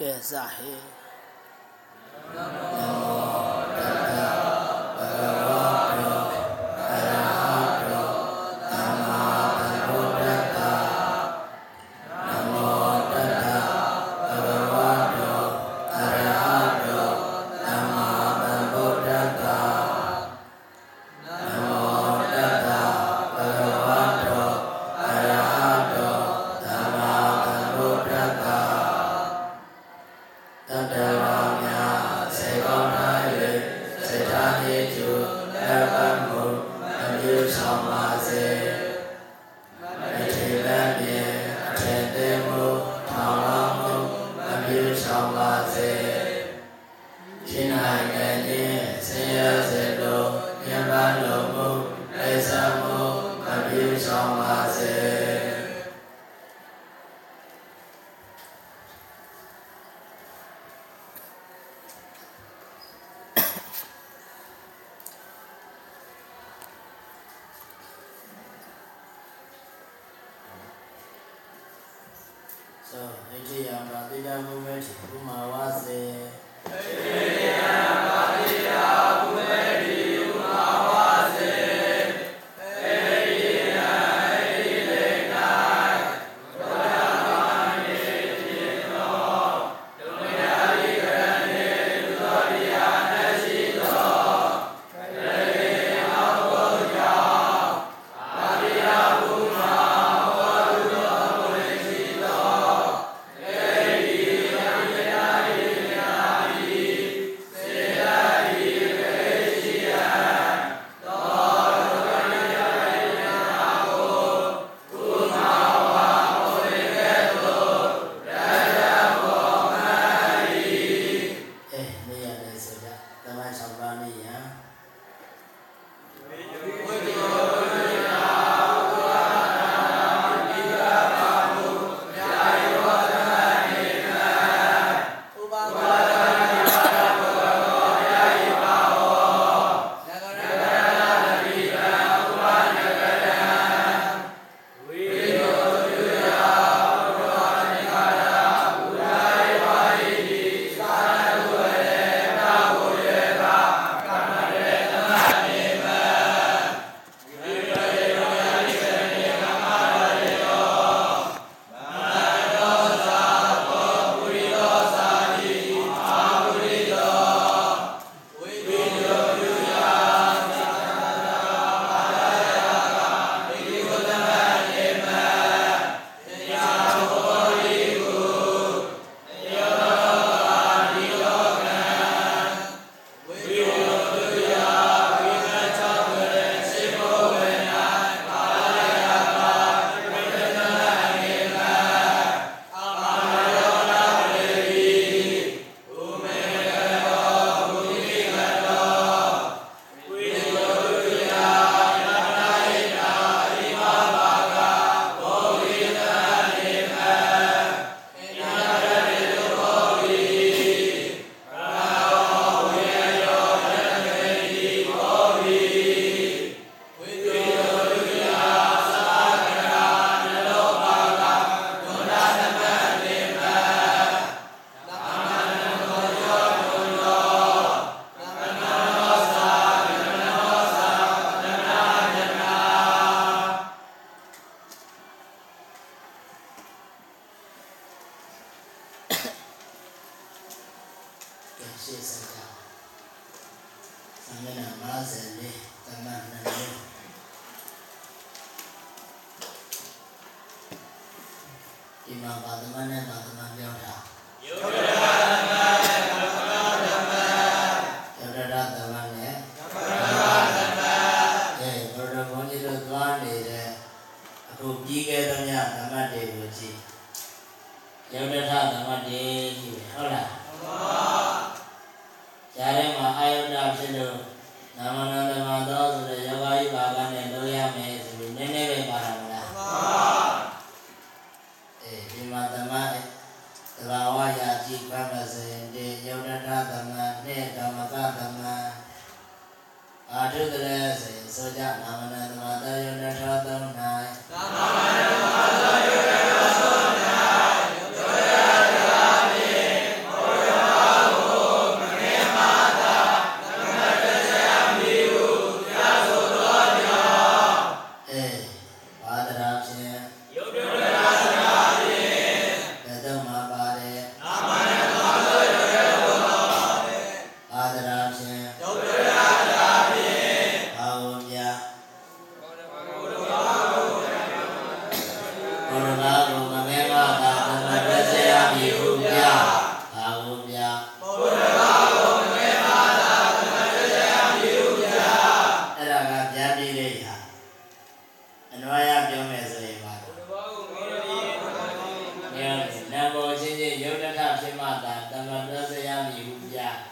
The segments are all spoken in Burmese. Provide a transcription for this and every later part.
ကဲစ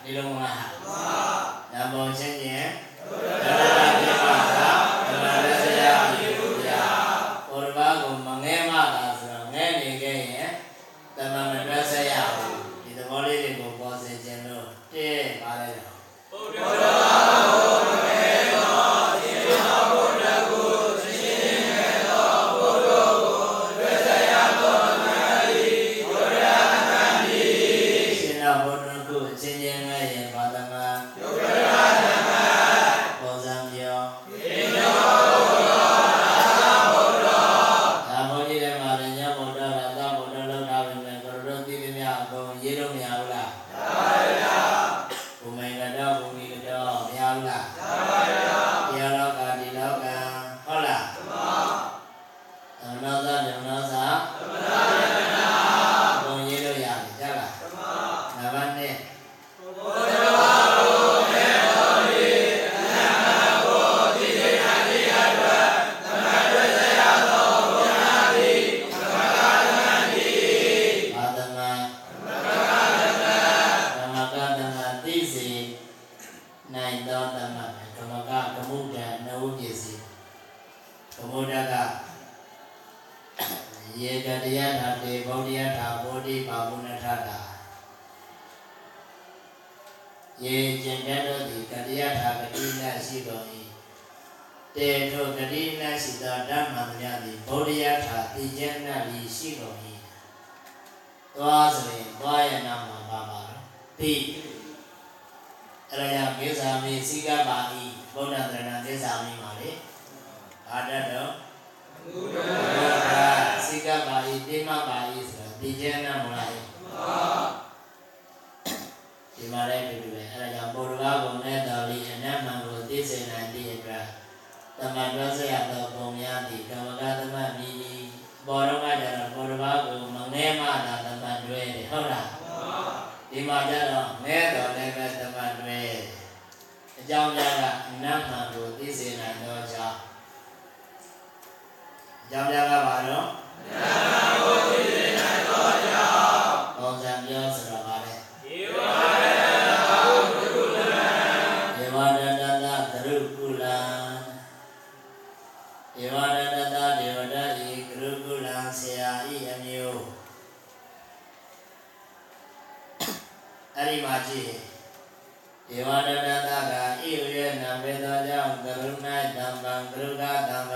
你懂吗？ မပါဠိဆိုတာဒီကျမ်းနာမလားမှန်ပါဒီမှာလည်းဒီလိုပဲအဲဒါကြောင့်ပေါ်ရကဘုံနဲ့တော်လီအနတ်မံကိုသိစေနိုင်တဲ့အတွက်တမန်တော်ဆရာတော်ဘုံများဒီဓမ္မကသမမြည်ပေါ်တော့ကကြတော့ပေါ်တစ်ပါးကိုမငဲမတာတမန်တွဲတယ်ဟုတ်လားဒီမှာကြတော့ငဲတော်လည်းပဲတမန်တွဲအကြောင်းကြားကအနတ်မှန်ကိုသိစေနိုင်တော့ကြောင်းအကြောင်းကြားကဘာလို့ ရဏတကဣဝေနံဝေသောကြောင့်ကရုဏာတံပံကရုဏာတံပ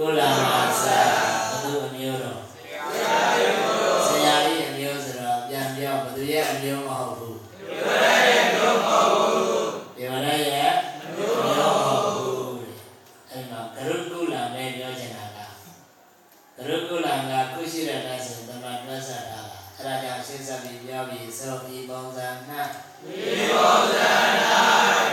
ကုလမဆာဘသူအမျိုးတော်ဆရာကြီးအမျိုးဆိုတော့ပြန်ပြောဘသူရဲ့အမျိုးမဟုတ်ဘူးရုပ်ကုလံကခုရှိတဲ့တိုင်းဆိုသမတ်သက်ဆက်တာပါအဲဒါကြောင့်ရှင်းဆက်ပြီးပြောပြီးဆိုပြီးပုံစံနှံ့ပြီးပုံစံနှံ့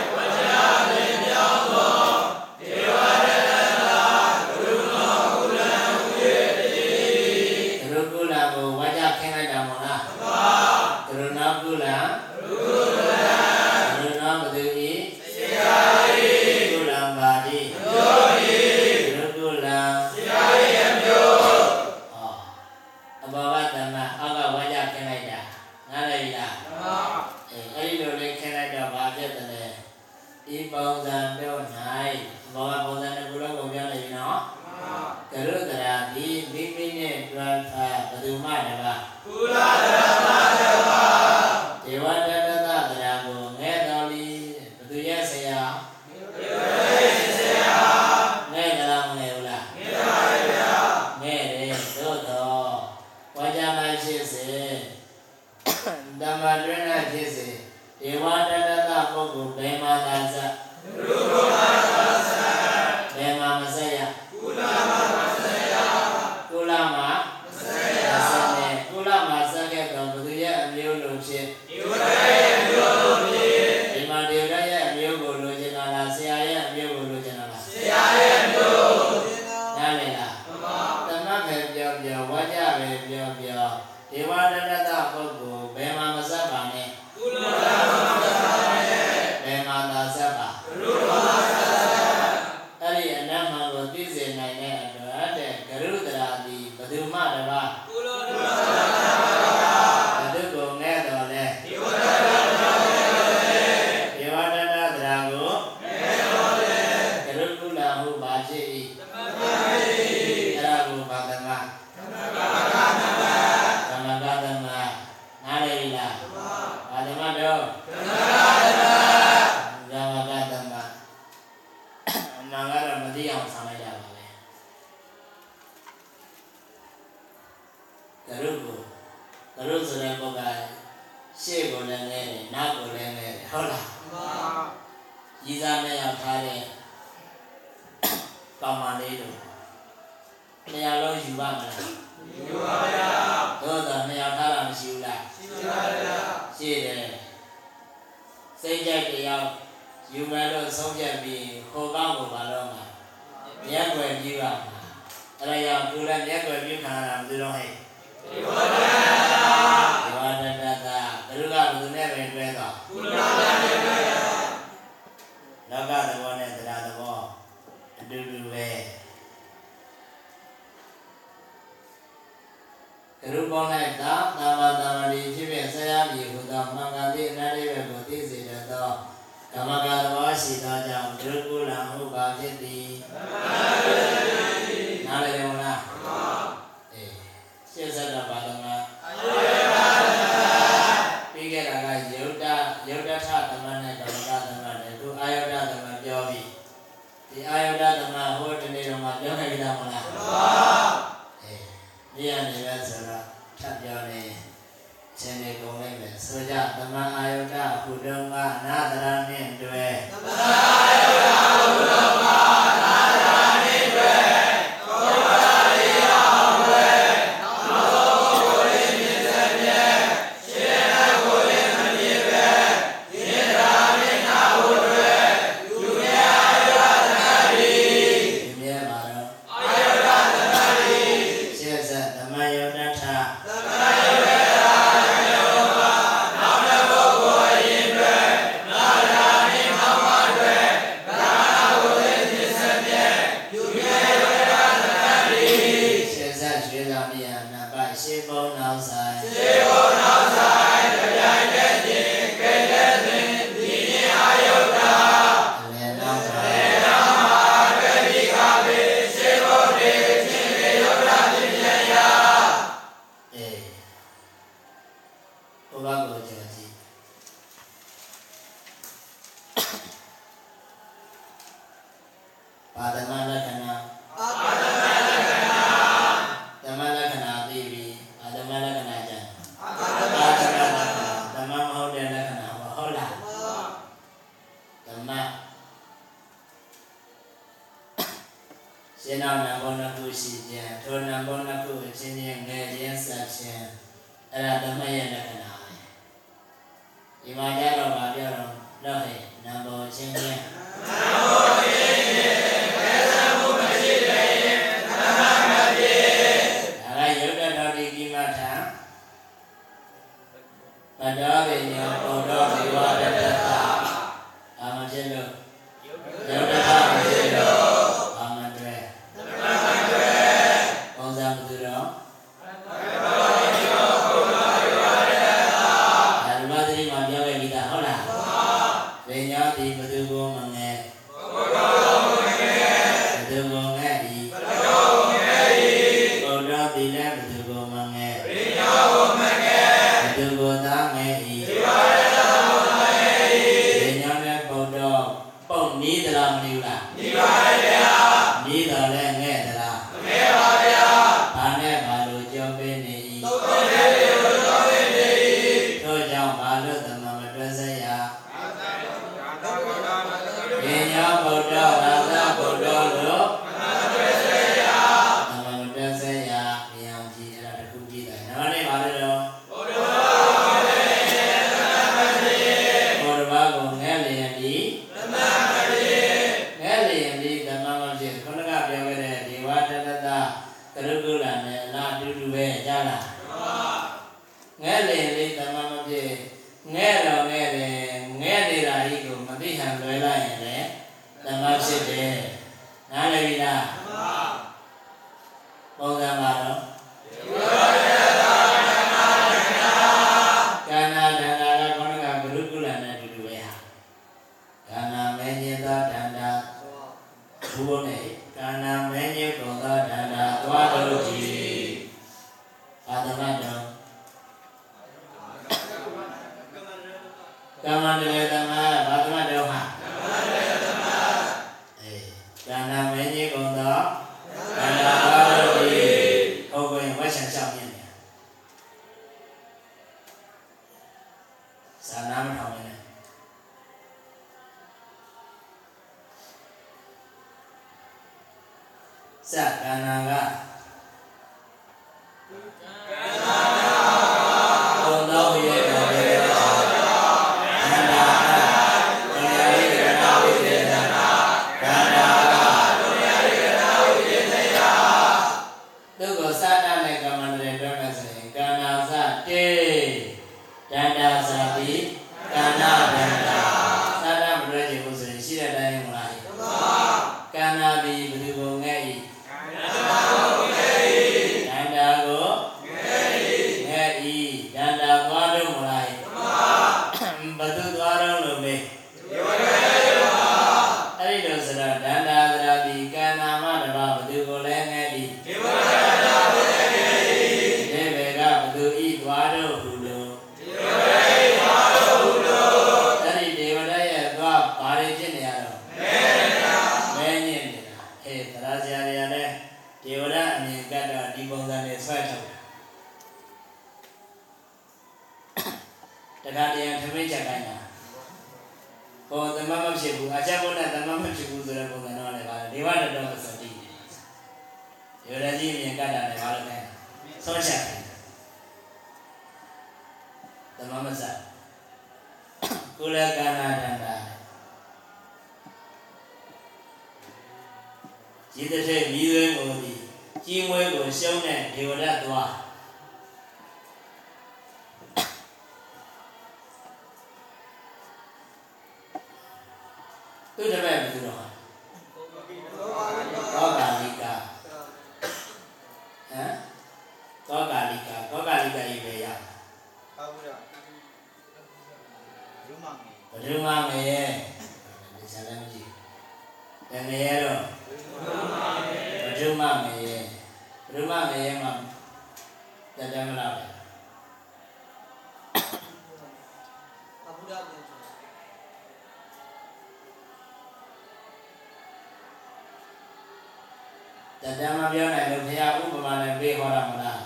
တတ်တယ်မပြောနိုင်လို့ဘုရားဥပမာနဲ့ပြေဟောတာမလား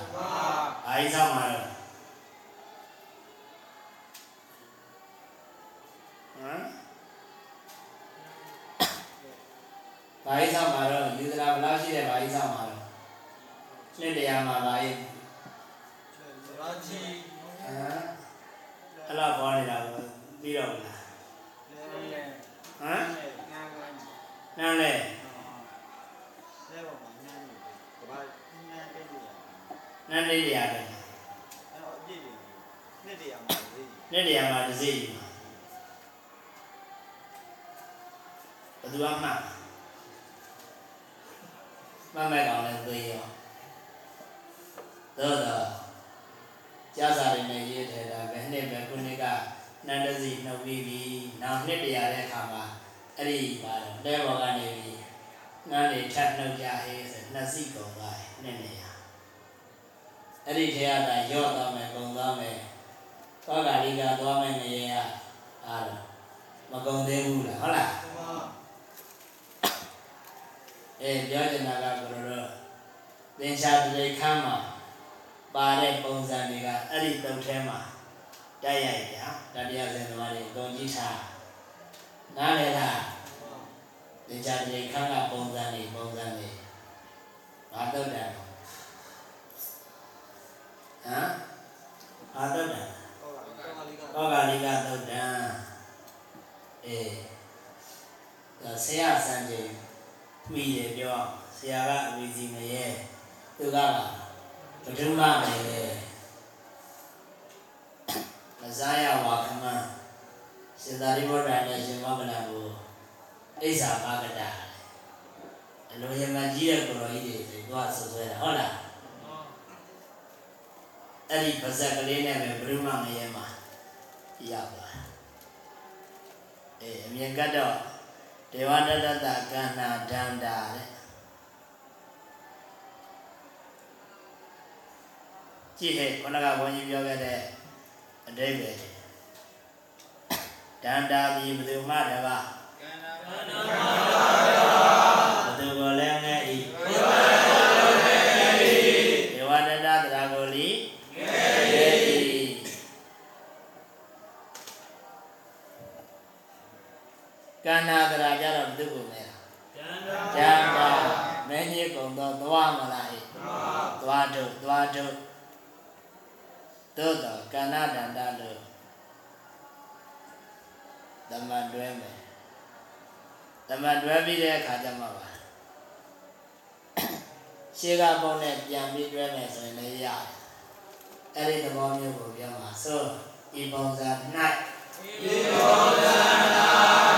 အာရိသမမှာတော့ဟမ်ဘာရိသမမှာတော့ယူဇရာဘယ်လောက်ရှိတဲ့ဘာရိသမမှာတော့နှစ်တရားမှာပါရဲ့ဟမ်အဲ့လောက်ပေါ်နေတာကိုပြီးတော့ဘူးလားဟမ်နန်းလေ နန်းလေးတရားပဲနှစ်တရားမှာတစ်စိယူဘယ်သူမှမှတ်မမဲ့ကောင်လည်းသိရောသောတော့ကြားစာတွေနဲ့ရေးထဲတာဘယ်နှစ်ပဲခုနှစ်ကနန္ဒစီနှုတ်ပြီးပြီနောက်နှစ်တရားတဲ့အခါမှာအဲ့ဒီပါတော့တဲဘော်ကနေပြီးနန်းတွေထပ်နှုတ်ကြဟေးဆိုနှစ်စီကုန်သွားတယ်နှစ်နေရ အဲ့ဒီထဲကသာရော့သွားမယ်ကုန်သွားမယ်သောကာလိကသွားမယ်ငရေကအားတော့မကုန်သေးဘူးလားဟုတ်လားအဲပြောချင်တာကဘယ်လိုတော့သင်္ချာတိခမ်းမှာပါတဲ့ပုံစံတွေကအဲ့ဒီတုတ်ထဲမှာတိုက်ရိုက်ဗျာတတရားစင်သမားတွေအကုန်ကြည့်ထားနားလည်လားသင်္ချာတိခမ်းကပုံစံတွေပုံစံတွေဘာတုတ်တယ် ဟမ်ဘာတုတ်တံသောကာလိကသုတ်တံအေးဒါဆရာစံချိန်မိတယ်ပြောဆရာကအဝီစီမရဲသူကပဒုမမဲမဇာယဝါခမစေတာရိဘုဒ္ဓနဲ့ရှင်မကနာကိုအိဆာပါကတာအလိုရမကြီးတဲ့ကိုယ်တော်ကြီးတွေသွားဆွဆွဲတာဟုတ်လား အဲ့ဒီပါဇက်ကလေးနဲ့ပဲဘယ်မှမရဲမှာရပါအေးအမြင်ကတော့ဒေဝတတတကန္နာဒန္တာတဲ့ကြည့်ဟဲ့ခန္ဓာကဘုန်းကြီးပြောခဲ့တဲ့အတိတ်ပဲဒန္တာပြီးဘယ်သူမှတပါကန္နာဒန္တာ သွားမလားဟဲ့သွားတော့သွားတော့သို့တော့ကဏ္ဍတန်တလို့တမန်တွဲမယ်တမန်တွဲပြီးတဲ့အခါကျမှပါရှေ့ကပုံနဲ့ပြန်ပြီးတွဲမယ်ဆိုရင်လည်းရတယ်အဲ့ဒီသဘောမျိုးကိုပြောမှာဆိုဤပုံစံ၌ဤပုံစံ၌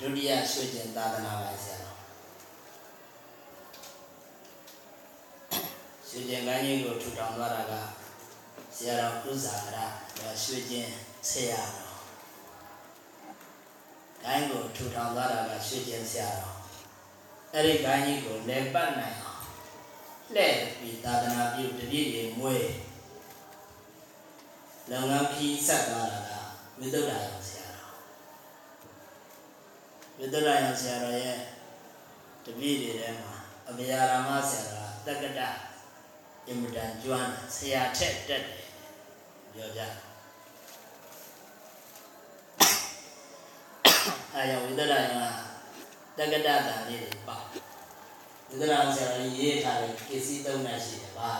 ဒုတိယရွှေကျင်သာသနာပိုင်ဆရာတော်ရွှေကျင်ကန်းကြီးကိုထူထောင်သွားတာကဆရာတော်ကုဇာကရရွှေကျင်ဆရာတော်ဂိုင်းကိုထူထောင်သွားတာကရွှေကျင်ဆရာတော်အဲ့ဒီဂိုင်းကြီးကိုလက်ပတ်နိုင်အောင်လှည့်ပြီးသာသနာပြုတပြည့်တွေမွေးလုံငန်းခီးဆက်သွားတာကဝိသုဒ္ဓရောဆရာတော် ဝိသုဒ္ဓရောဆရာတော်ရဲ့တပြည့်တွေထဲမှာအမယာရာမဆရာတော်ကတက္ကတအင်မတန်ကျွမ်းတယ်ဆရာထက်တက်တယ်ပြောကြအဲကြောင့်ဝိသုဒ္ဓရောကတက္ကတတန်လေးတွေပါဝိသုဒ္ဓရောဆရာတော်ရေးထားတဲ့ကိစ္စသုံးနိုင်ရှိတယ်ပါ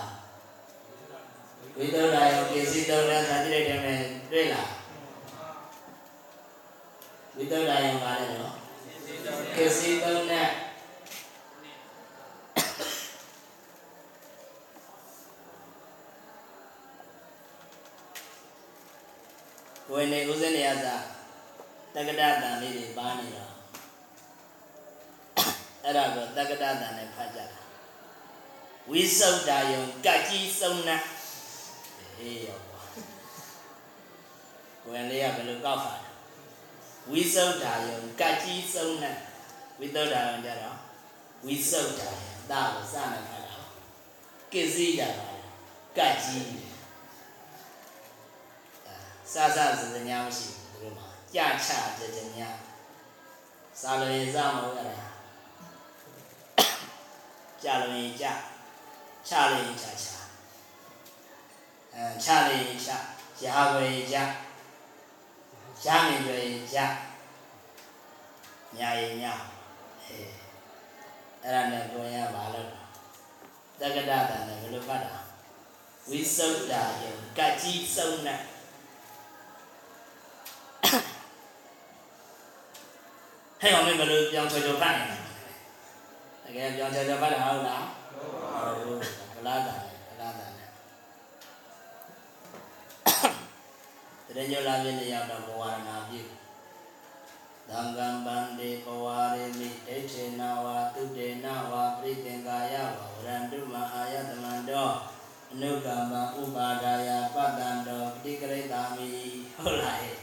ဝိသုဒ္ဓရောကိစ္စသုံးတဲ့သာတိလိုက်တယ်မယ်တွေ့လားဝိသုဒ္ဓရောကလည်းနော် ကိစ္စသုံးတဲ့ဝိနေဥစဉ်နေရသာတက္ကတတန်လေးတွေပါနေတော့အဲ့ဒါကိုတက္ကတတန်နဲ့ဖတ်ကြတာဝိသုဒ္ဓယုံကတ်ကြီးစုံနာအေးရောပါဝင်လေးကဘယ်လိုကောက်ပါလဲ ဝိသုဒ္ဓယုံကတ်ကြီးစုံနာဝိသုဒ္ဓယုံကြတော့ဝိသုဒ္ဓယုံဒါကိုစနဲ့ဖတ်တာကိစ္စကြပါလေကတ်ကြီးစစစစညာမရှိဘူးဒီလိုမှာကြချကြကြညာစာလို့ရင်စမဟုတ်ရတာကြလို့ရင်ကြချလို့ရင်ချချအဲချလို့ရင်ချရာကိုရင်ကြ ရမင်တွေရင်ကြညာရင်ညာအဲအဲ့ဒါနဲ့ကိုရပါလို့တက္ကဒတန်နဲ့ဘယ်လိုဖတ်တာဝိသုဒ္ဓယံကတ်ကြီးစုံနဲ့ဟဲ့အောင်မင်းဘယ်လိုပြောင်းချောချောဖတ်နေလဲတကယ်ပြောင်းချောချောဖတ်တာဟုတ်လားဟုတ်ဘူးဗလာတာဗလာတာ တရညလာပြည့်လျောက်တော့ဘဝရဏပြုသံဃံဗန္တိဘဝရေမိဒိဋ္ဌိနာဝါတုတေနာဝါပရိသင်္ကာယဝဝရန္တုမအာယတမန္တောအနုကမ္မဥပါဒါယပတ္တံတောပတိကရိတာမိဟုတ်လားဟဲ့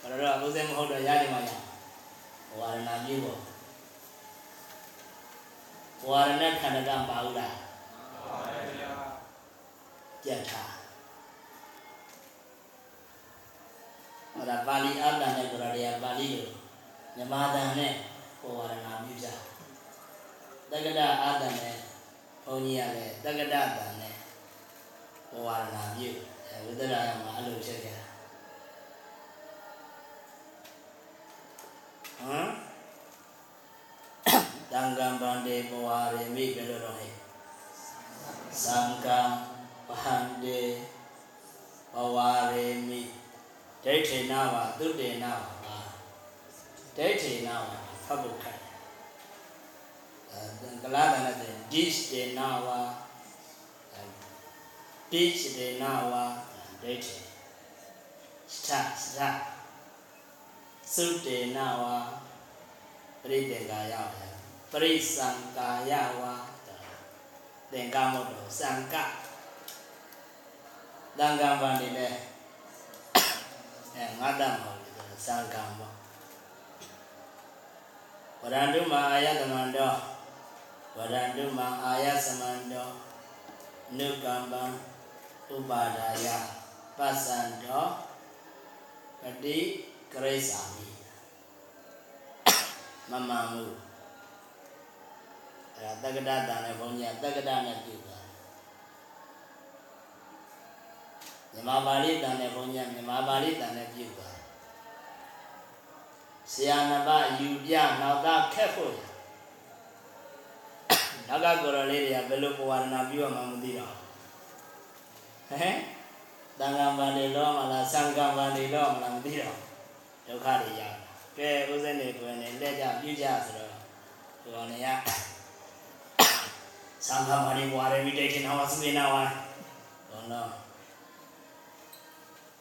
ဘာလို့လဲဥစဉ်မဟုတ်တော့ရတယ်မလားဘဝရဏပြုပေါ့ဘဝရဏခန္ဓာကပါဘူးလားပါပါဘုရားကြက်ထား အဲ့ဒါပါဠိအတ္တနဲ့ကိုရတရားပါဠိလိုမြမတန်နဲ့ဝါရဏပြုကြတက္ကဒအာတ္တနဲ့ဘုန်းကြီးကလည်းတက္ကဒတန်နဲ့ဝါရဏပြုအဲဝိသရာယမှာအဲ့လိုဖြစ်ကြတာဟမ်တံကံဗန္တေဘဝရေမိဘယ်လိုတော့ဟဲ့သံဃံဗန္တေဘဝရေမိ ဒိဋ္ဌိနာဝသုတေနာဝပါဒိဋ္ဌိနာဝဖတ်ဖို့ခက်တယ်အဲကလာကနဲ့ဒိဋ္ဌိနာဝဒိဋ္ဌိနာဝဒိဋ္ဌိစထစထသုတေနာဝပရိတေကာယဝပရိသံကာယဝသင်္ကမုတ်တော်သံကသံဃာပါနေလဲအဲ ငါတတ်မဟုတ်ဘူးသံဃာပေါ့ဝရန္တုမအာယသမန္တောဝရန္တုမအာယသမန္တောနုကမ္ပံဥပါဒါယပသန္တောပတိကရိစ္ဆာမိမမမှုအဲဒါတက္ကဒတန်နဲ့ဘုန်းကြီးကတက္ကဒနဲ့ပြုတာ မြန်မာပါဠိတန်နဲ့ဘုန်းကြီးကမြန်မာပါဠိတန်နဲ့ပြုတာဆရာနဘယူပြနောက်သားခက်ဖို့နောက်ကကိုရလေးတွေကဘယ်လိုပဝါဒနာပြုရမှမသိတော့ဟမ်တန်ခါပါဠိလောမလားစံကံပါဠိလောမလားမသိတော့ဒုက္ခတွေရကဲဥစဉ်တွေကိုယ်နဲ့လက်ကြပြုကြဆိုတော့ဒီကောင်တွေကသံဃာမရိဝါရမိတေချနာဝသုေနာဝဘောနော်တ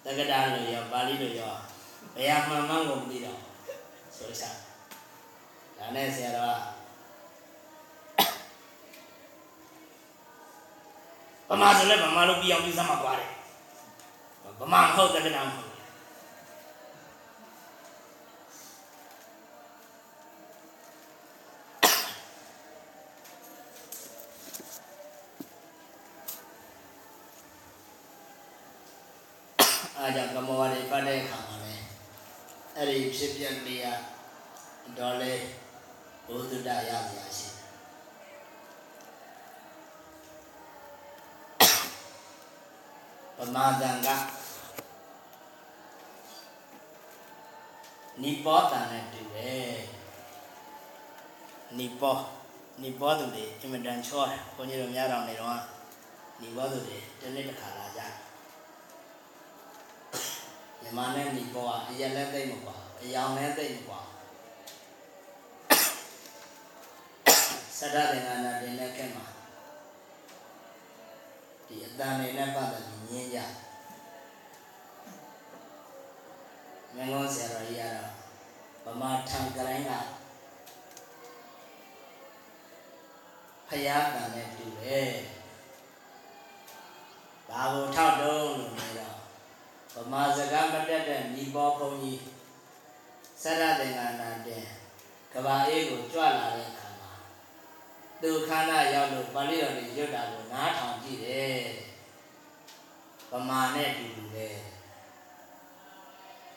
က္ကတာလို့ရောပါဠိလို့ရောဘယ်ဟာမှန်မှန်ကိုမသိတော့ဆိုချဒါနဲ့ဆရာတော်ကဗမာဆိုလဲဗမာလို့ပြအောင်ပြစမှာကွာတယ်ဗမာမဟုတ်တက္ကတာမဟုတ်အား ကြောင့်ကမောဝါတွေပတ်တဲ့အခါမှာလည်းအဲ့ဒီဖြစ်ပြလေးကတော့လေဘုဒ္ဓတရစရာရှိတယ်ပမာဒံကနိဘောတန်နဲ့တူတယ်နိဘောနိဘောသူတွေအင်မတန်ချောတယ်ဘုန်းကြီးတို့များတော်နေတော့နိဘောသူတွေတစ်နေ့တစ်ခါလာကြတယ် မြန်မာနဲ့ညီပေါ်ကအရက်လည်းသိမ့်မကွာအယောင်လည်းသိမ့်မကွာစတ္တသင်္ကနာတင်တဲ့ခက်မှာဒီအတန်နေနဲ့ပတ်သက်ပြီးညင်းကြမင်းကောဆရာတော်ကြီးကတော့ဗမာထံကတိုင်းကဖယားကံနဲ့တူတယ်ဘာကိုထောက်တုံးလို့နေတော့ ဗမာစကားမတက်တဲ့ညီပေါ်ဘုံကြီးစရတဲ့ငါနာတဲ့ကဘာအေးကိုကြွလာတဲ့အခါမှာသူခန္ဓာရောက်လို့ပါဠိတော်တွေရွတ်တာကိုနားထောင်ကြည့်တယ်ဗမာနဲ့တူတူပဲ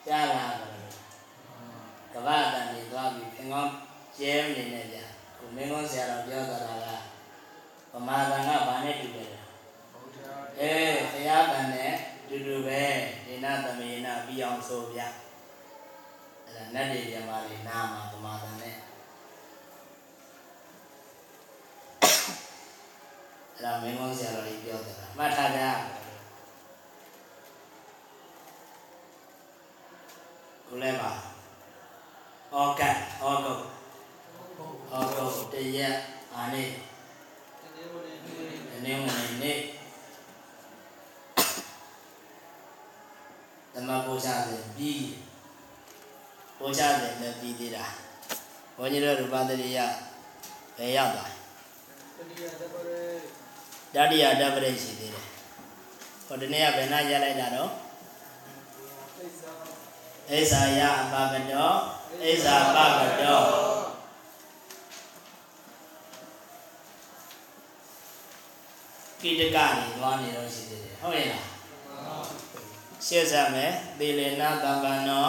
ကြားလာတယ်ကဘာတန်တွေသွားပြီးဖင်ကောင်းကျဲနေနေကြကိုမင်းကောဆရာတော်ပြောတာကဗမာတန်ကဘာနဲ့တူတယ်အဲဘုရားတန်နဲ့ တူတူပဲဒေနသမေနပြီးအောင်ဆိုပြအဲ့ဒါနတ်တွေပြမလေးနာမှာပမာဒံနဲ့အဲ့ဒါမင်းကောင်းဆရာတော်ကြီးပြောတယ်မှတ်ထားကြကိုလဲပါဩကတ်ဩဂုတ်ဩဂုတ်တရက်အာနေဒီနေ့ဝင်နေ့ သမပို့ချတယ်ပြီးပို့ချတယ်လည်းပြီးသေးတာဘုန်းကြီးတို့ရူပတရိယဘယ်ရောက်သွားတတိယတပရိရှိသေးတယ်ဟောဒီနေ့ကဘယ်နှရလိုက်တာတော့ဣဇာယအပကတောဣဇာပကတောကိတကနေသွားနေတော့ရှိသေးတယ်ဟုတ်ရဲ့လား ရှေ့ဆက်မယ်သီလေနာတပ္ပနော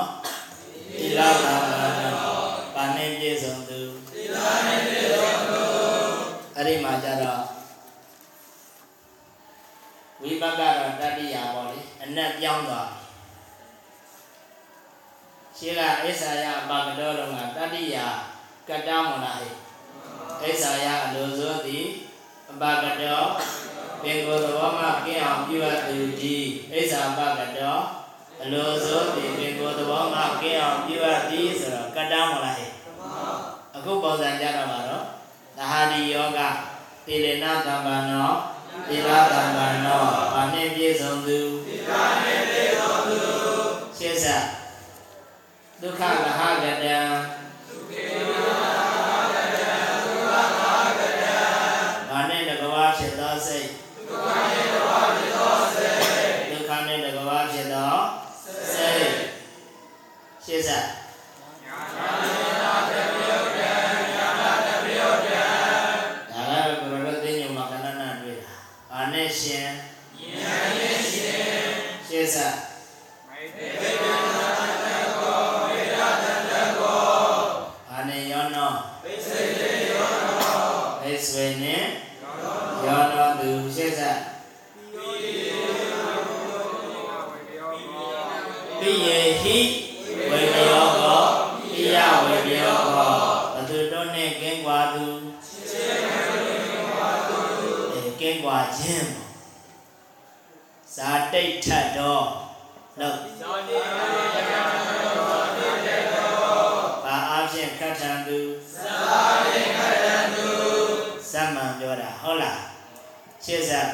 သီလတပ္ပနောပါနေပြည့်စုံသူသီလနဲ့ပြည့်စုံသူအဲ့ဒီမှာကျတော့ဝိပက္ကတော့တတိယပေါ့လေအနက်ပြောင်းသွားရှေ့ကအစ္ဆာယအပကတော်တော်ကတတိယကတ္တမနာဟိအစ္ဆာယအလိုစိုးသည်အပကတော် ပင်ကိုယ်သဘောမှကင်းအောင်ပြုအပ်သူကြီးဣစ္ဆာပကတောအလိုစိုးသည်ပင်ကိုယ်သဘောမှကင်းအောင်ပြုအပ်သည်ဆိုတော့ကတ္တမလားဟဲ့အခုပုံစံကြတော့မှာတော့သဟာဒီယောဂသေလနာသမ္ပန္နောသီလသမ္ပန္နောဘာနဲ့ပြည့်စုံသူသီလနဲ့ပြည့်စုံသူရှင်းစားဒုက္ခလဟကတံ ကင်းကွာခြင်းပေါ့ဇာတိတ်ထတ်တော့လို့ဘာအဖြစ်ခတ်ထံသူဇာတိတ်ခတ်ထံသူစမှန်ပြောတာဟုတ်လားရှင်းစား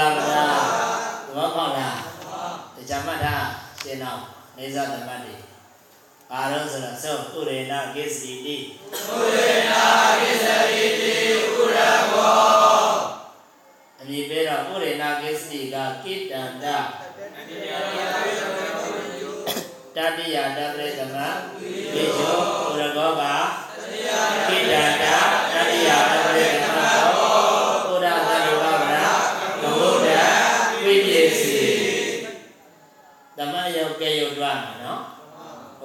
ဥပပဒဘောပေါက်လားတရားမှတ်တာရှင်းတော့နေသသမတ်တွေဘာလို့ဆိုတော့သုဥရေနကိစ္စတိတိအမည်ပေးတော့ဥရေနကိစ္စတိကကိတ္တန္တတတိယတပရိသမဝိဇောဥရကောကကိတ္တန္တတ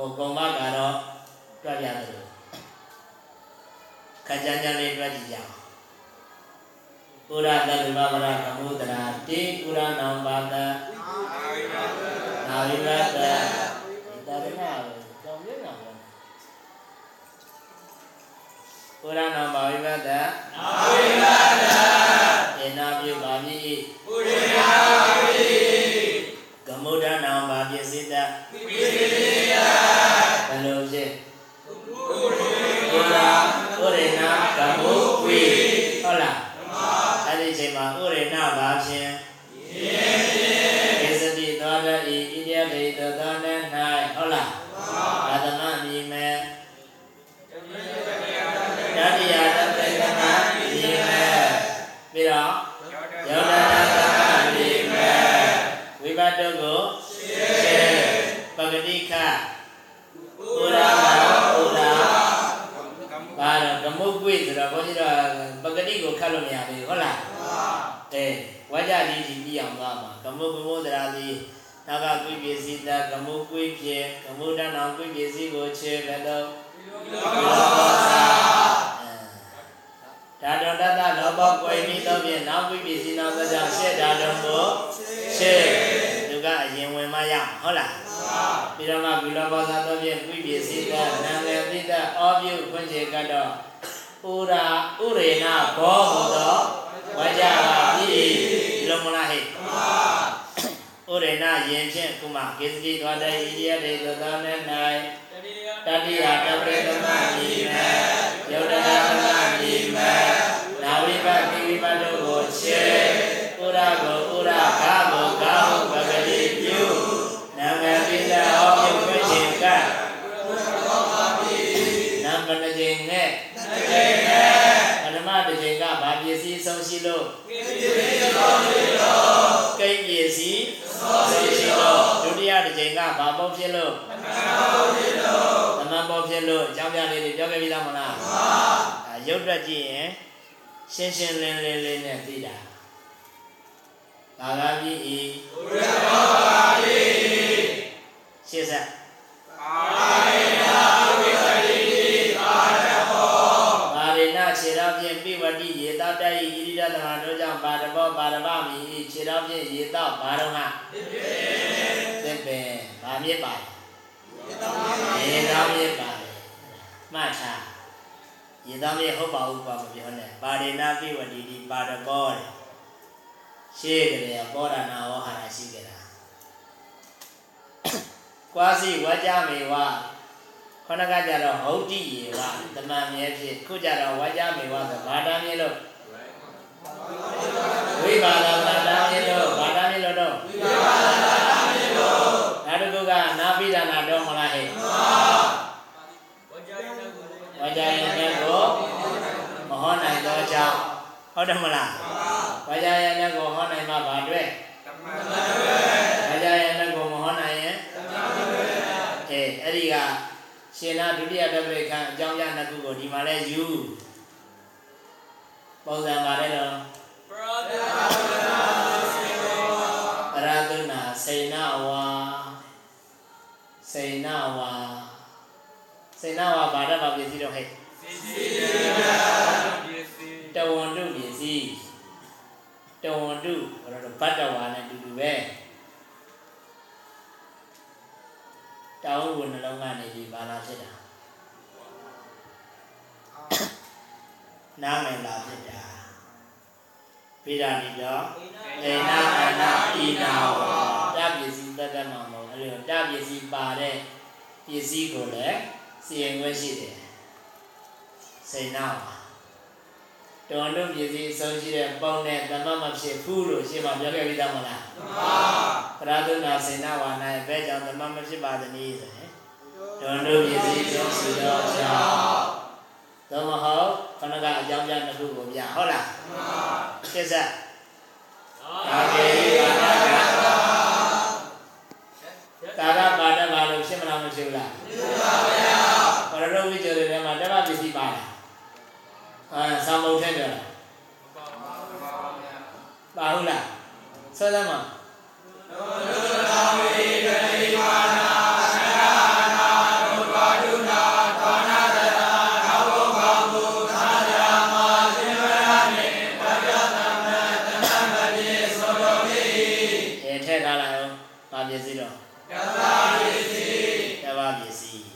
ဟိုကုံမကတော့တွားပြတယ်လို့ခကြမ်းကြမ်းလေးတွားကြည့်ကြအောင်ဥရသတ္တဝဗရာဘုဒ္ဓရာတိဥရနံပါဒနာဝိဘတဒါရဏကြောင့်လည်းနော်ဥရနံပါဝိဘတနာဝိဘတေ တိကိုခတ်လို့မရဘူးဟုတ်လားအဲဝါကြကြီးကြီးပြီးအောင်သွားမှာဂမုတ်ဘုမိုးတရာသည်နောက်ကကွေပစ္စည်းတဂမုတ်ကွေဖြင့်ဂမုတ်တနောင်ကွေပစ္စည်းကိုချေလက်တော့ဒါတော်တတလောဘကွယ်ပြီးတော့ဖြင့်နောက်ကွေပစ္စည်းနောက်သောကြောင့်ရှေ့ဒါတော်ကိုရှေ့သူကအရင်ဝင်မရဟုတ်လားပြီးတော့မှဘီလောဘောသာတော့ဖြင့်ကွေပစ္စည်းတနာမည်ပိတအောပြုခွင့်ချေကတော့ ဥရာဥရေနာဘောဟောသောဝါကြပါပြီဒီလိုမလားဟဲ့ဥရေနာယင်ဖြင့်ကုမကိစ္စတိသွားတဲ့ဣရိယတေသသောနဲ့၌တတိယတပရိသမမိမေယုတ်တနာသမမိမေနာဝိပတိဝိပတုကိုချေဥရကိုဥရဘာကိုကာဟုပဂ ပထမတစ်ချိန်ကဘာပစ္စည်းဆုံးရှိလို့ကိစ္စဆုံးရှိလို့ကိပစ္စည်းဆုံးရှိလို့ဒုတိယတစ်ချိန်ကဘာပေါ့ဖြစ်လို့သမန်ပေါ့ဖြစ်လို့အကြောင်းပြလေးတွေပြောခဲ့ပြီးသားမလားမှန်ပါအဲရုပ်တွက်ကြည့်ရင်ရှင်းရှင်းလင်းလင်းလေးနဲ့သိတာဘာသာပြီးဤဘုရားဘာသာပြီးရှင်းဆက်ပါ တိရေတောက်တတ်၏ဣရိဒသမတို့ကြောင့်ပါရဘောပါရမမိ၏ခြေတော်ဖြင့်ရေတောက်ဘာတော့ဟာသစ်ပင်ဗာမြစ်ပါရေတောက်မြစ်ပါမှတ်ထားရေတောက်မြစ်ဟုတ်ပါဘူးကွာမပြောနဲ့ပါရိနာပိဝတိဒီပါရဘောတဲ့ရှေးကလေးဘောရနာဝဟာရရှိကြတာကွာစီဝကြမေဝခொနကကြတော့ဟုတ်တိယေဝတမန်မြဲဖြစ်ခုကြတော့ဝကြမေဝဆိုဘာတာမြဲလို့ ဝိပါဒဘာတာမြဲလို့ဘာတာမြဲလို့တော့ဝိပါဒဘာတာမြဲလို့ဒါတကုကနာပိဒနာတော့မလားဟဲ့ဝကြယံနဲ့ကိုမဟောနိုင်သောကြောင့်ဟုတ်တယ်မလားဝကြယံနဲ့ကိုဟောနိုင်မှာဘာတွေ့ဝကြယံနဲ့ကိုမဟောနိုင်ရင်အဲအဲ့ဒီကရှင်နာဒုတိယတပရိခန့်အကြောင်းရနှစ်ခုကိုဒီမှာလဲယူပုံစံပါတယ်တော့ စေနဝါဘာတော့ပစ္စည်းတော့ဟဲ့တဝန်တုပစ္စည်းတဝန္တုဘယ်တော့ဘတ်တော်ဝါနဲ့တူတူပဲတောင်းဝင်နှလုံးကနေဒီဘာလာဖြစ်တာနားမယ်လာဖြစ်တာပိဒါနိတော့ဒေနာအနာဣနာဝတပစ္စည်းတတ်တတ်မှာမဟုတ်အဲ့လိုတပစ္စည်းပါတဲ့ပစ္စည်းကိုလည်း စီရင်ခွင့်ရှိတယ်စိန်နာပါတော်တို့ပစ္စည်းအဆုံးရှိတဲ့ပုံနဲ့သမတ်မဖြစ်ဘူးလို့ရှင်းမပြောခဲ့ပြီးသားမလားမှန်ပါပရဒုနာစေနာဝါ၌ဘဲကြောင့်သမတ်မဖြစ်ပါသနည်းဆိုရင်တော်တို့ပစ္စည်းဆုံးရှိသောကြောင့်သို့မဟုတ်ခဏကအကြောင်းပြနှစ်ခုကိုပြဟုတ်လားမှန်ပါရှင်းဆက်ကာကေဘာနာကကာရပါဒဘာလို့ရှင်းမလားမရှင်းဘူးလားရှင်းပါဗျာပ ရဒုဝိကျတဲ့ထဲမှာတပ္ပပစ္စည်းပါလားအာသံမုတ်ထဲပြောတာပါဟုတ်လားစောသမှာအဲထည့်ထားလိုက်အောင်ပါပစ္စည်းတော့တပ္ပပစ္စည်းတပ္ပပစ္စည်း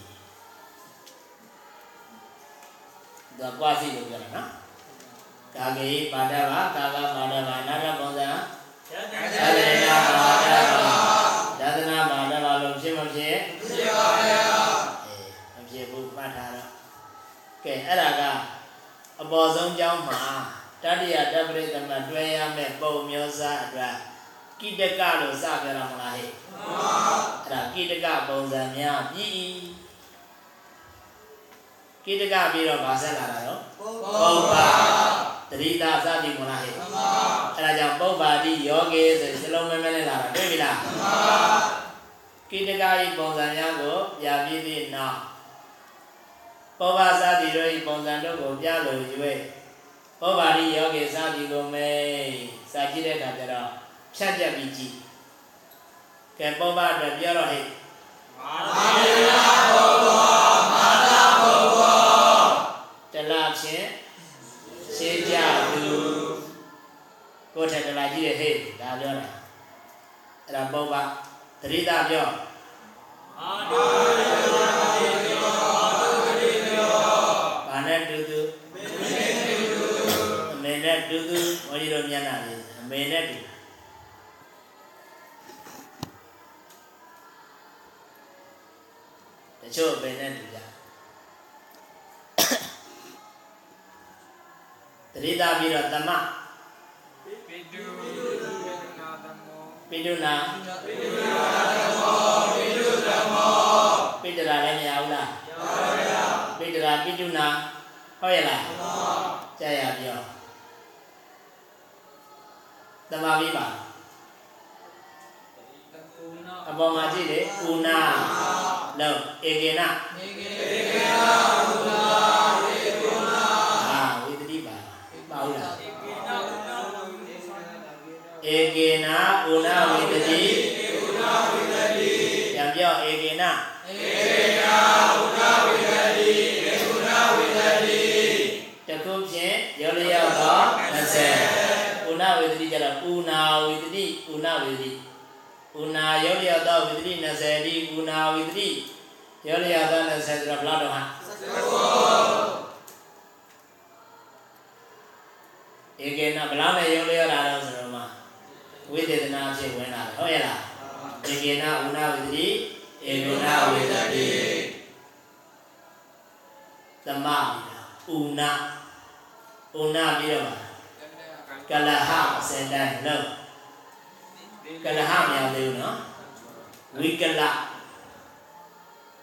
ဒါကွာစီလို့ပြောတာနော်ကာကေပါဒဘာကာကပါဒဘာနာရပုံစံသဒရဏပါဒဘာဒသနာပါဒဘာလို့ဖြစ်မဖြစ်ဖြစ်ပါဗျာအေးမဖြစ်ဘူးမှတ်ထားတော့ကဲအဲ့ဒါကအပေါ်ဆုံးကြောင်းမှာတတ္တယတပ္ပရိသမတ်တွဲရမယ့်ပုံမျိုးစားအတွက်ကိတကလို့စပြောတာမလားဟဲ့မှန်ပါအဲ့ဒါကိတကပုံစံများပြီး ကိတကပြီးတော့ဗာဆက်လာတာတော့ပုပ္ပါတတိတာစသည်မလားဟဲ့မှန်ပါအဲ့ဒါကြောင့်ပုပ္ပါတိယောဂေဆိုစလုံးမဲမဲနဲ့လာတာတွေ့ပြီလားမှန်ပါကိတကဤပုံစံများကိုပြပြည့်သည့်နောက်ပုပ္ပါစသည်တို့ဤပုံစံတို့ကိုပြလို့၍ပုပ္ပါတိယောဂေစသည်ကိုမဲစာကြည့်တဲ့အခါကျတော့ဖြတ်ပြတ်ပြီးကြည့်ကဲပုပ္ပါအတွက်ပြောတော့ဟဲ့တလား ဖြင့်ရှင်းကြသူကိုယ်ထက်တလားကြည့်တဲ့ဟဲ့ဒါပြောတာအဲ့ဒါပုပ္ပါတတိတာပြောဘာနဲ့တူတူအမေနဲ့တူတူဘုန်းကြီးတို့မျက်နှာလေးအမေနဲ့တူတချို့အမေနဲ့တူကြ တတိတာပြီးတော့တမပိတုနာပိတရာလည်းမရဘူးလားပိတရာပိတုနာဟုတ်ရဲ့လားကြာရပြောတမပြီးပါအပေါ်မှာကြည့်လေဥနာလုံးဧကေနအာ ဧကေနဥနာဝိတတိပြန်ပြောဧကေနတခုဖြင့်ရောလျောက်သော20ဥနာဝေသတိကြတော့ဥနာဝေသတိဥနာဝေသတိဥနာရောလျောက်သောဝေသတိ20ဒီဥနာဝေသတိရောလျောက်သော20ဆိုတော့ဘယ်လောက်တော့ဟာဧကေနဘယ်လောက်နဲ့ရောလျောက်လာတော့ဆိုတော့မှ ဝိသေသနာဖြစ်ဝင်လာတယ်ဟုတ်ရဲ့လားဧကေနဥနာဝေသတိဧကေနဝေသတိသမဥနာဥနာပြီးတော့ကလဟစင်တိုင်းလုံးကလဟမရသေးဘူးနော်ဝိကလ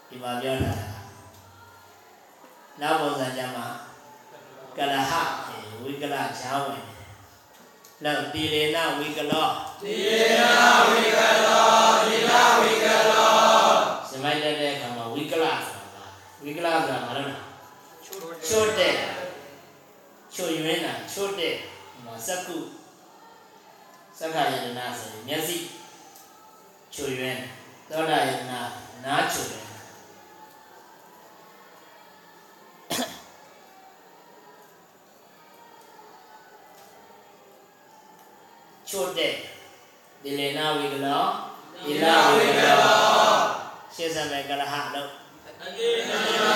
ဒီမှာပြောတာနောက်ပုံစံကြမှာကလဟဝိကလချားဝင် လောက်တိရေနဝိကလောတိရေနဝိကလောတိလဝိကလောစမိုက်တဲ့အခါမှာဝိကလဆိုတာဝိကလဆိုတာမလို့လားချို့တဲ့ချို့ရွင်းတာချို့တဲ့ဟိုစက္ကုစက္ခယတနာဆိုရင်မျက်စိချို့ရွင်းသောတာယတနာနားချို့ရွင်း ချို့တဲ့ဒီလေနာဝိကလောဒီလာဝိကလောရှင်းစမယ်ကလဟလို့က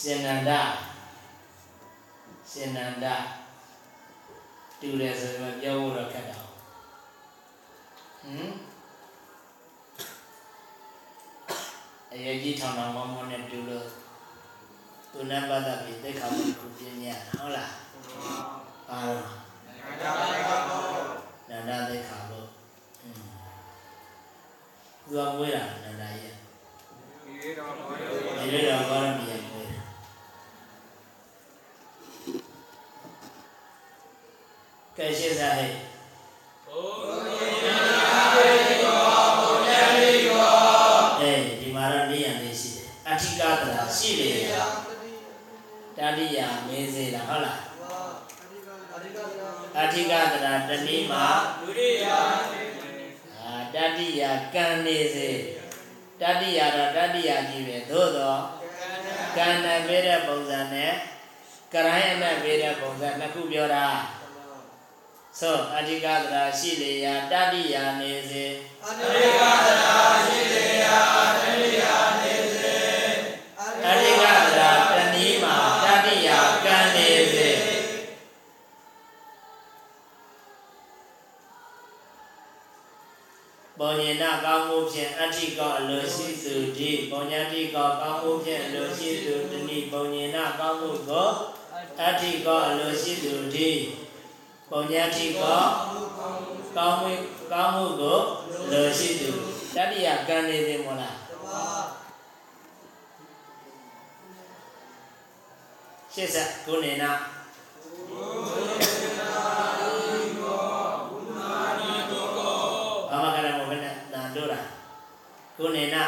ရှင်နန္ဒရှင်နန္ဒတူတယ်ဆိုရင်ပြောဖို့တော့ခက်တာဟမ်အရေးကြီးထောင်ထောင်မောင်းမောင်းနဲ့တူလို့သူနဲ့ပတ်သက်ပြီးသိက္ခာပုဒ်ကိုပြင်းရဟုတ်လားအာနန္ဒသိက္ခာပုဒ်อืมသူကမွေးတာနန္ဒရဲ့ ဒီလိုတော့ဘာလို့မြင်မွေးတာကဲရှင်းစားဟဲ့အဲဒီမှာတော့နေရနေရှိတယ်အဋ္ဌိကတရာရှိတယ်တတိယမင်းစေလားဟုတ်လားအဋ္ဌိကတရာတနည်းမှာအာတတိယကံနေစေ တတိယတော့တတိယကြီးပဲသို့တော့ကံနဲ့ပေးတဲ့ပုံစံနဲ့ကရိုင်းအနဲ့ပေးတဲ့ပုံစံနှစ်ခုပြောတာဆိုအဋ္ဌိကတရာရှိလေရာတတိယနေစေအဋ္ဌိကတရာတ ပုံညနာကောင်းမှုဖြင့်အဋ္ဌိကအလိုရှိသူဒီပုံညာတိကောကောင်းမှုဖြင့်အလိုရှိသူတဏိပုံညနာကောင်းမှုကိုအဋ္ဌိကအလိုရှိသူဒီပုံညာတိကောကောင်းမှုကောင်းမှုကိုအလိုရှိသူတတိယကံနေစေမို့လားရှင်းဆက်ကိုနေနာ ကိုနေနာ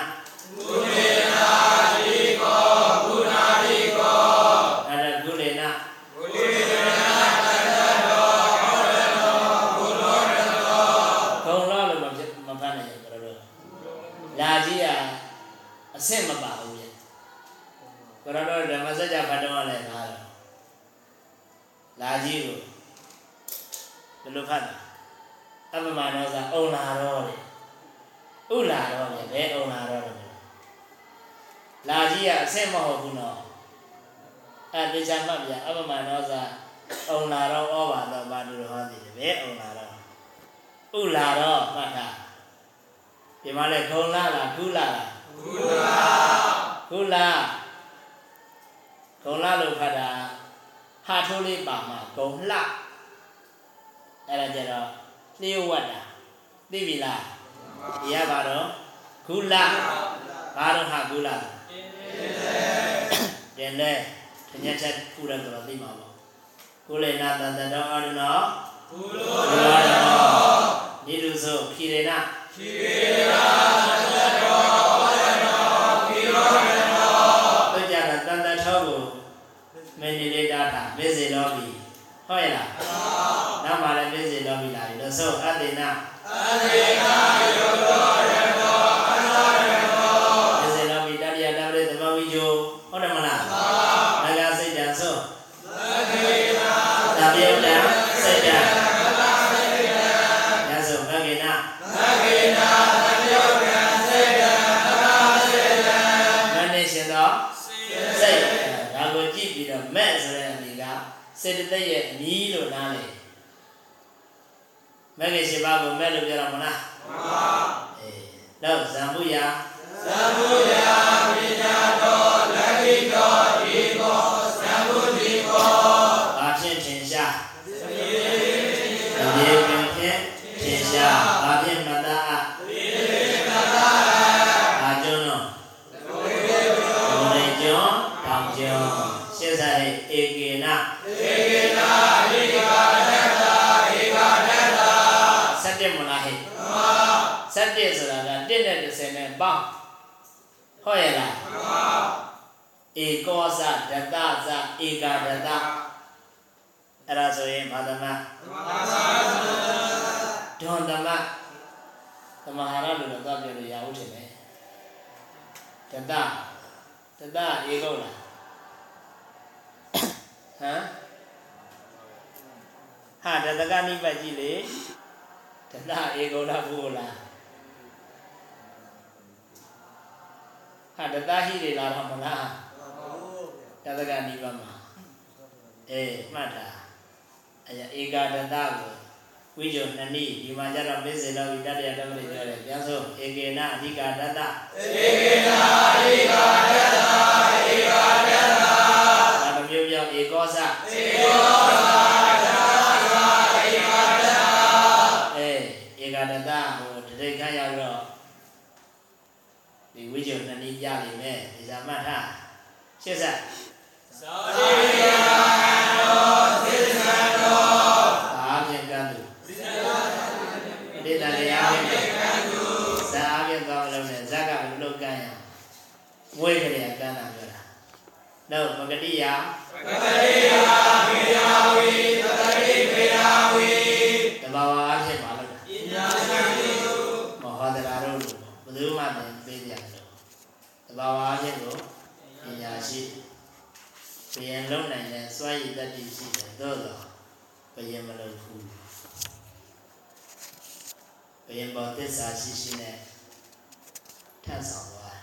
တသိက်ရဲ့အမီးလို့နားလေမဂ္ဂေရှင်ပါးကိုမဲ့လို့ပြောတော့မလားမှန်ပါအေးတော့ဇံမှုရာဘာ ကောသဒတသဧကာဒတအဲ့ဒါဆိုရင်ဘာသမဒွန်သမသမဟာရလို့တော့ပြောလို့ရဟုတ်တယ်လေတတတတဧကုတ်လားဟမ်ဟာတတကနိပတ်ကြည့်လေတတဧကုတ်လားဘုလားဟာတတဟိတွေလာတော့မလား တတကနိပတ်မှာအေးမှတ်တာအဲဧကာဒတကိုဝိဇ္ဇနဏိဒီမှာကျတော့မေဇေလောဝိတ္တရတမရိပြောတယ်ပြန်ဆိုဧကေနအဓိကာဒတဧကေနအဓိကာဒတဧကာဒတဒါတစ်မျိုးပြောဧကောသဧကောသဧကာဒတအေးဧကာဒတဟိုတတိခါရောက်တော့ဒီဝိဇ္ဇနဏိပြလိမ့်မယ်ဒီဇာမတ်ထရှင်းဆက် ဘာပြန်ကန်းသူအတိတ်တရားပြန်ကန်းသူဇာအပြန်ကောင်းလို့နဲ့ဇက်ကဘယ်လိုကန်းရဝိကရေကန်းတာပြောတာတော့မဂတိယမဂတိယမေယဝီသတိမေယဝီတဘာဝအဖြစ်ပါလို့ပညာရှိမဟောဒရာတို့လို့ဘယ်သူမှမပေးကြဘူးတဘာဝအဖြစ်ကိုပညာရှိ ဘယံလုံးနိုင်တဲ့စွမ်းရည်တတ္တိရှိတယ်သို့တော့ဘယံမလုပ်ဘူးဘယံပေါ်သစ္စာရှိရှိနဲ့ထပ်ဆောင်သွား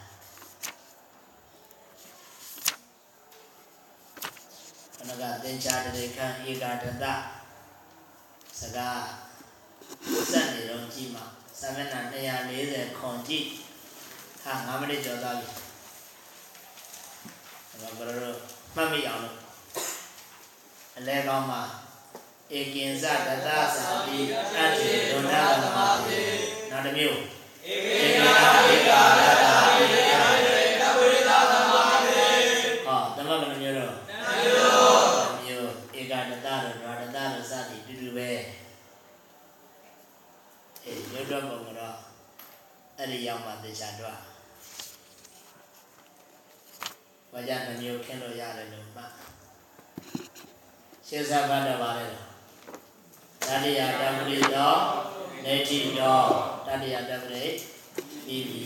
ခဏကသင်္ချာတရေခံဧကာတတစကားစက်နေတော့ကြည့်မှာစာမျက်နှာ240ခွန်ကြည့်ဟာ9မိနစ်ကျော်သွားပြီအဲ့တော့ဘယ်လိုလဲ မှတ်မိအောင်လို့အလဲကောင်းမှာဧကင်္စတတသာတိအတ္တိဒုဏသမာတိနောက်တစ်မျိုးဧကေနာဧကာရတာဧကေတဝိသသမာတိဟောသမဂ္ဂမျိုးတော့မျိုးဧကာတတတို့ဒွါတတတို့စသည်တူတူပဲအေးရွတ်တော့ပုံကတော့အဲ့ဒီရောက်မှသေချာတော့ ဘာကြနှမျိုးခင်းလို့ရတယ်လို့မှတ်ရှင်းစားပါတော့ပါလေတတိယတပရိတော့နေတိတော့တတိယတပရိပြီးပြီ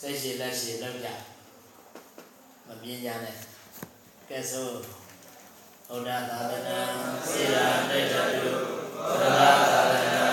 စိတ်ရှိလက်ရှိလောက်ကြမပြင်းကြနဲ့ကဲဆိုဩဒသာသနာစေရာတေတတုဩဒသာသနာ